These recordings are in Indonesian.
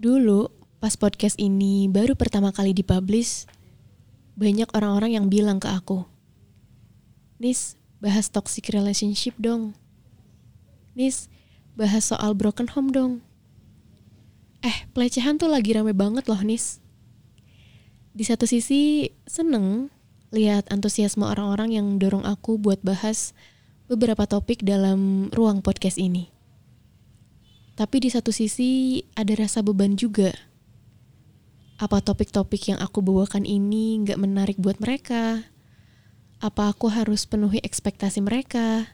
Dulu, pas podcast ini baru pertama kali dipublish, banyak orang-orang yang bilang ke aku, Nis, bahas toxic relationship dong. Nis, bahas soal broken home dong. Eh, pelecehan tuh lagi rame banget loh, Nis. Di satu sisi, seneng lihat antusiasme orang-orang yang dorong aku buat bahas beberapa topik dalam ruang podcast ini. Tapi di satu sisi ada rasa beban juga. Apa topik-topik yang aku bawakan ini nggak menarik buat mereka? Apa aku harus penuhi ekspektasi mereka?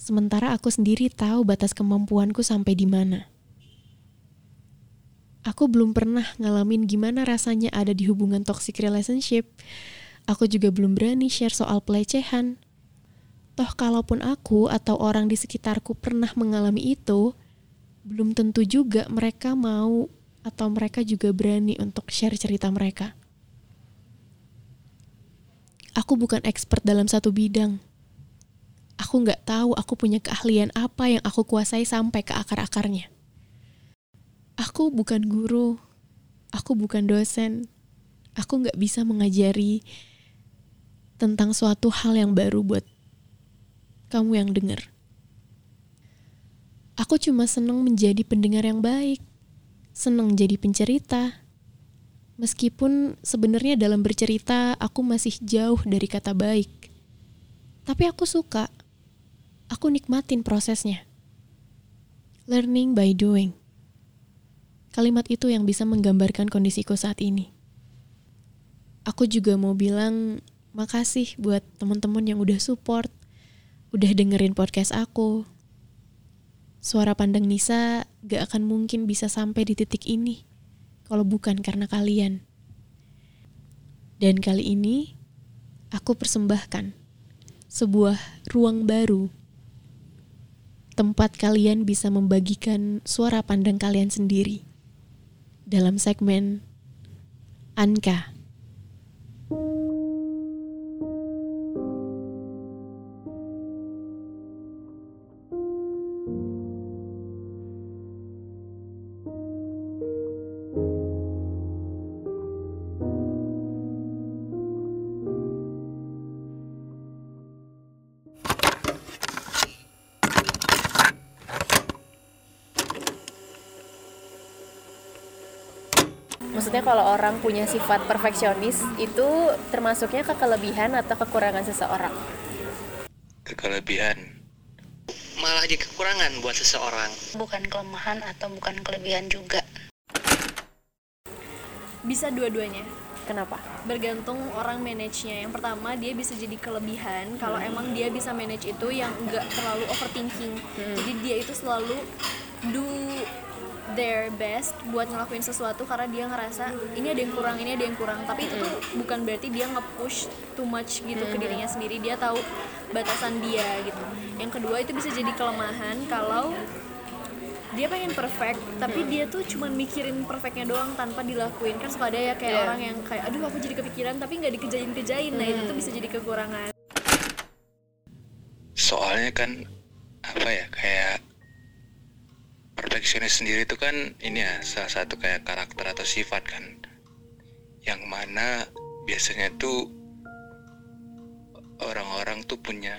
Sementara aku sendiri tahu batas kemampuanku sampai di mana. Aku belum pernah ngalamin gimana rasanya ada di hubungan toxic relationship. Aku juga belum berani share soal pelecehan. Toh kalaupun aku atau orang di sekitarku pernah mengalami itu, belum tentu juga mereka mau atau mereka juga berani untuk share cerita mereka. Aku bukan expert dalam satu bidang. Aku nggak tahu aku punya keahlian apa yang aku kuasai sampai ke akar-akarnya. Aku bukan guru, aku bukan dosen, aku nggak bisa mengajari tentang suatu hal yang baru buat kamu yang dengar. Aku cuma seneng menjadi pendengar yang baik, seneng jadi pencerita. Meskipun sebenarnya dalam bercerita aku masih jauh dari kata baik. Tapi aku suka. Aku nikmatin prosesnya. Learning by doing. Kalimat itu yang bisa menggambarkan kondisiku saat ini. Aku juga mau bilang makasih buat teman-teman yang udah support, udah dengerin podcast aku, Suara pandang Nisa gak akan mungkin bisa sampai di titik ini kalau bukan karena kalian. Dan kali ini aku persembahkan sebuah ruang baru tempat kalian bisa membagikan suara pandang kalian sendiri dalam segmen Anka. Maksudnya kalau orang punya sifat perfeksionis itu termasuknya ke kelebihan atau kekurangan seseorang? Kekelebihan malah jadi kekurangan buat seseorang. Bukan kelemahan atau bukan kelebihan juga. Bisa dua-duanya. Kenapa? Bergantung orang manage-nya. Yang pertama dia bisa jadi kelebihan. Kalau Hmm. emang dia bisa manage itu yang enggak terlalu overthinking. Hmm. jadi dia itu selalu do their best buat ngelakuin sesuatu karena dia ngerasa ini ada yang kurang ini ada yang kurang. Tapi itu tuh Hmm. bukan berarti dia nge-push too much gitu ke dirinya sendiri. Dia tahu batasan dia gitu. Yang kedua itu bisa jadi kelemahan kalau dia pengen perfect tapi dia tuh cuman mikirin perfectnya doang tanpa dilakuin. Kan suka ada ya kayak Iya. orang yang kayak aduh aku jadi kepikiran tapi nggak dikejain kejain nah itu tuh bisa jadi kekurangan. Soalnya kan apa ya kayak perfeksionis sendiri itu kan ini ya salah satu kayak karakter atau sifat kan. Yang mana biasanya tuh orang-orang tuh punya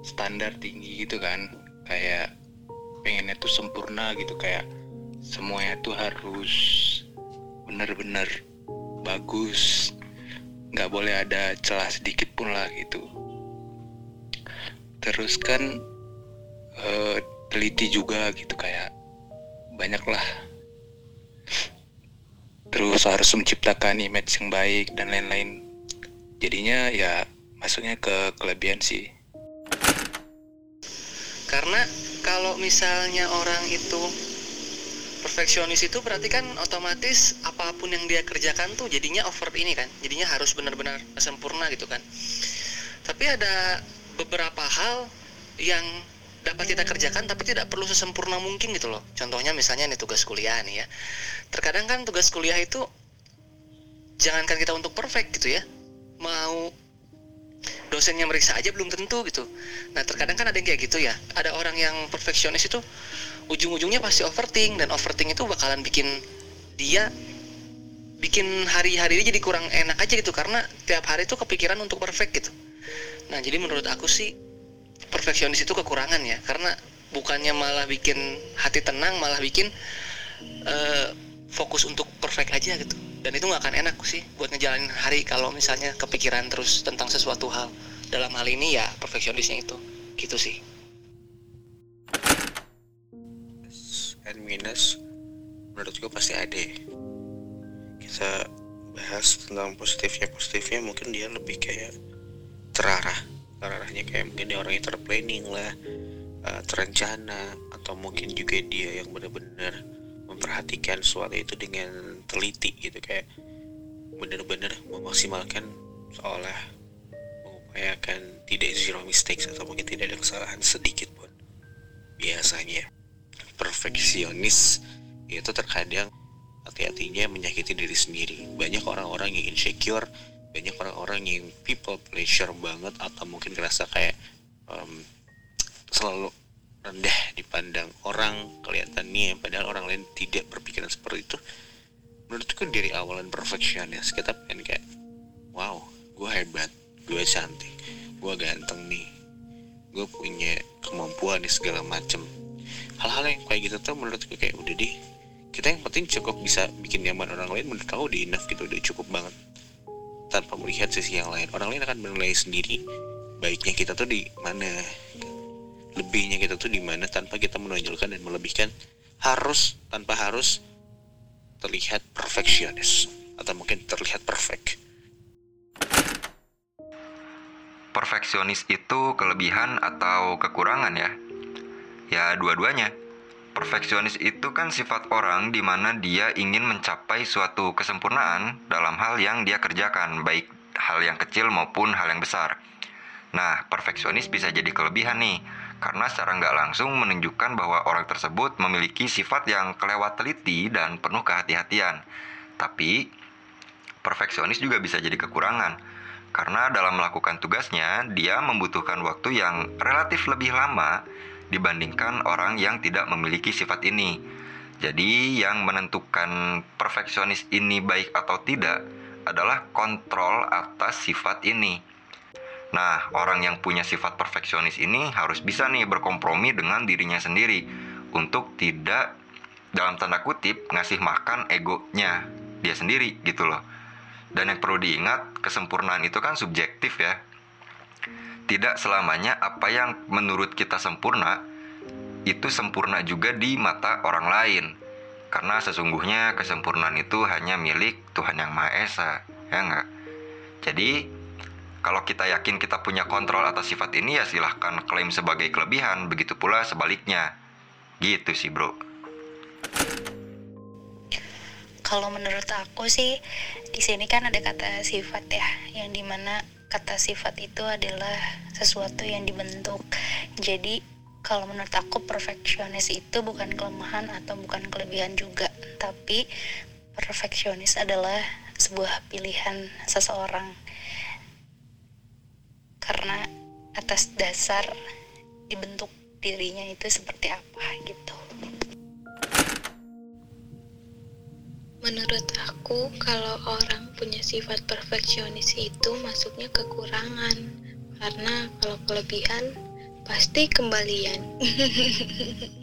standar tinggi gitu kan. Kayak pengennya tuh sempurna gitu kayak semuanya tuh harus bener-bener bagus. Nggak boleh ada celah sedikit pun lah gitu. Terus kan eh, teliti juga gitu kayak banyak lah terus harus menciptakan image yang baik dan lain-lain. Jadinya ya masuknya ke kelebihan sih. Karena kalau misalnya orang itu perfeksionis itu berarti kan otomatis apa pun yang dia kerjakan tuh jadinya over ini kan. Jadinya harus benar-benar sempurna gitu kan. Tapi ada beberapa hal yang dapat kita kerjakan tapi tidak perlu sesempurna mungkin gitu loh. Contohnya misalnya nih tugas kuliah nih ya. Terkadang kan tugas kuliah itu jangankan kita untuk perfect gitu ya. Mau dosennya meriksa aja belum tentu gitu. Nah terkadang kan ada yang kayak gitu ya. Ada orang yang perfeksionis itu ujung-ujungnya pasti overthink dan overthink itu bakalan bikin dia bikin hari-hari dia jadi kurang enak aja gitu. Karena tiap hari tuh kepikiran untuk perfect gitu. Nah jadi menurut aku sih perfeksionis itu kekurangan ya karena bukannya malah bikin hati tenang malah bikin uh, fokus untuk perfect aja gitu. Dan itu nggak akan enak sih buat ngejalanin hari kalau misalnya kepikiran terus tentang sesuatu hal. Dalam hal ini ya perfeksionisnya itu gitu sih. And minus menurut gue pasti ada kita bahas tentang positifnya positifnya mungkin dia lebih kayak terarah terarahnya kayak mungkin dia orangnya terplanning lah uh, terencana atau mungkin juga dia yang benar-benar memperhatikan sesuatu itu dengan teliti gitu. Kayak benar-benar memaksimalkan seolah mengupayakan tidak zero mistakes atau mungkin tidak ada kesalahan sedikit pun biasanya. Perfeksionis itu terkadang hati-hatinya menyakiti diri sendiri. Banyak orang-orang yang insecure banyak orang-orang yang people pleasure banget atau mungkin ngerasa kayak um, selalu rendah dipandang orang kelihatannya padahal orang lain tidak berpikiran seperti itu. Menurutku dari awalan perfeksionis kita pengen kayak wow gue hebat gue cantik gue ganteng nih gue punya kemampuan nih segala macem. Hal-hal yang kayak gitu tuh menurutku kayak udah deh kita yang penting cukup bisa bikin nyaman orang lain. Menurut kamu udah enough gitu udah cukup banget tanpa melihat sisi yang lain orang lain akan menilai sendiri baiknya kita tuh di mana lebihnya kita tuh di mana tanpa kita menonjolkan dan melebihkan harus tanpa harus terlihat perfeksionis atau mungkin terlihat perfect. Perfeksionis itu kelebihan atau kekurangan ya? Ya dua-duanya. Perfeksionis itu kan sifat orang di mana dia ingin mencapai suatu kesempurnaan dalam hal yang dia kerjakan, baik hal yang kecil maupun hal yang besar. Nah, perfeksionis bisa jadi kelebihan nih, karena secara nggak langsung menunjukkan bahwa orang tersebut memiliki sifat yang kelewat teliti dan penuh kehati-hatian. Tapi, perfeksionis juga bisa jadi kekurangan, karena dalam melakukan tugasnya, dia membutuhkan waktu yang relatif lebih lama dibandingkan orang yang tidak memiliki sifat ini. Jadi, yang menentukan perfeksionis ini baik atau tidak adalah kontrol atas sifat ini. Nah, orang yang punya sifat perfeksionis ini harus bisa nih berkompromi dengan dirinya sendiri untuk tidak dalam tanda kutip ngasih makan egonya dia sendiri gitu loh. Dan yang perlu diingat, kesempurnaan itu kan subjektif ya. Tidak selamanya apa yang menurut kita sempurna itu sempurna juga di mata orang lain. Karena sesungguhnya kesempurnaan itu hanya milik Tuhan Yang Maha Esa, ya enggak? Jadi, kalau kita yakin kita punya kontrol atas sifat ini ya silahkan klaim sebagai kelebihan, begitu pula sebaliknya. Gitu sih bro. Kalau menurut aku sih di sini kan ada kata sifat ya, yang di mana kata sifat itu adalah sesuatu yang dibentuk. Jadi kalau menurut aku perfeksionis itu bukan kelemahan atau bukan kelebihan juga, tapi perfeksionis adalah sebuah pilihan seseorang karena atas dasar dibentuk dirinya itu seperti apa gitu. Menurut aku, kalau orang punya sifat perfeksionis itu masuknya kekurangan, karena kalau kelebihan pasti kembalian.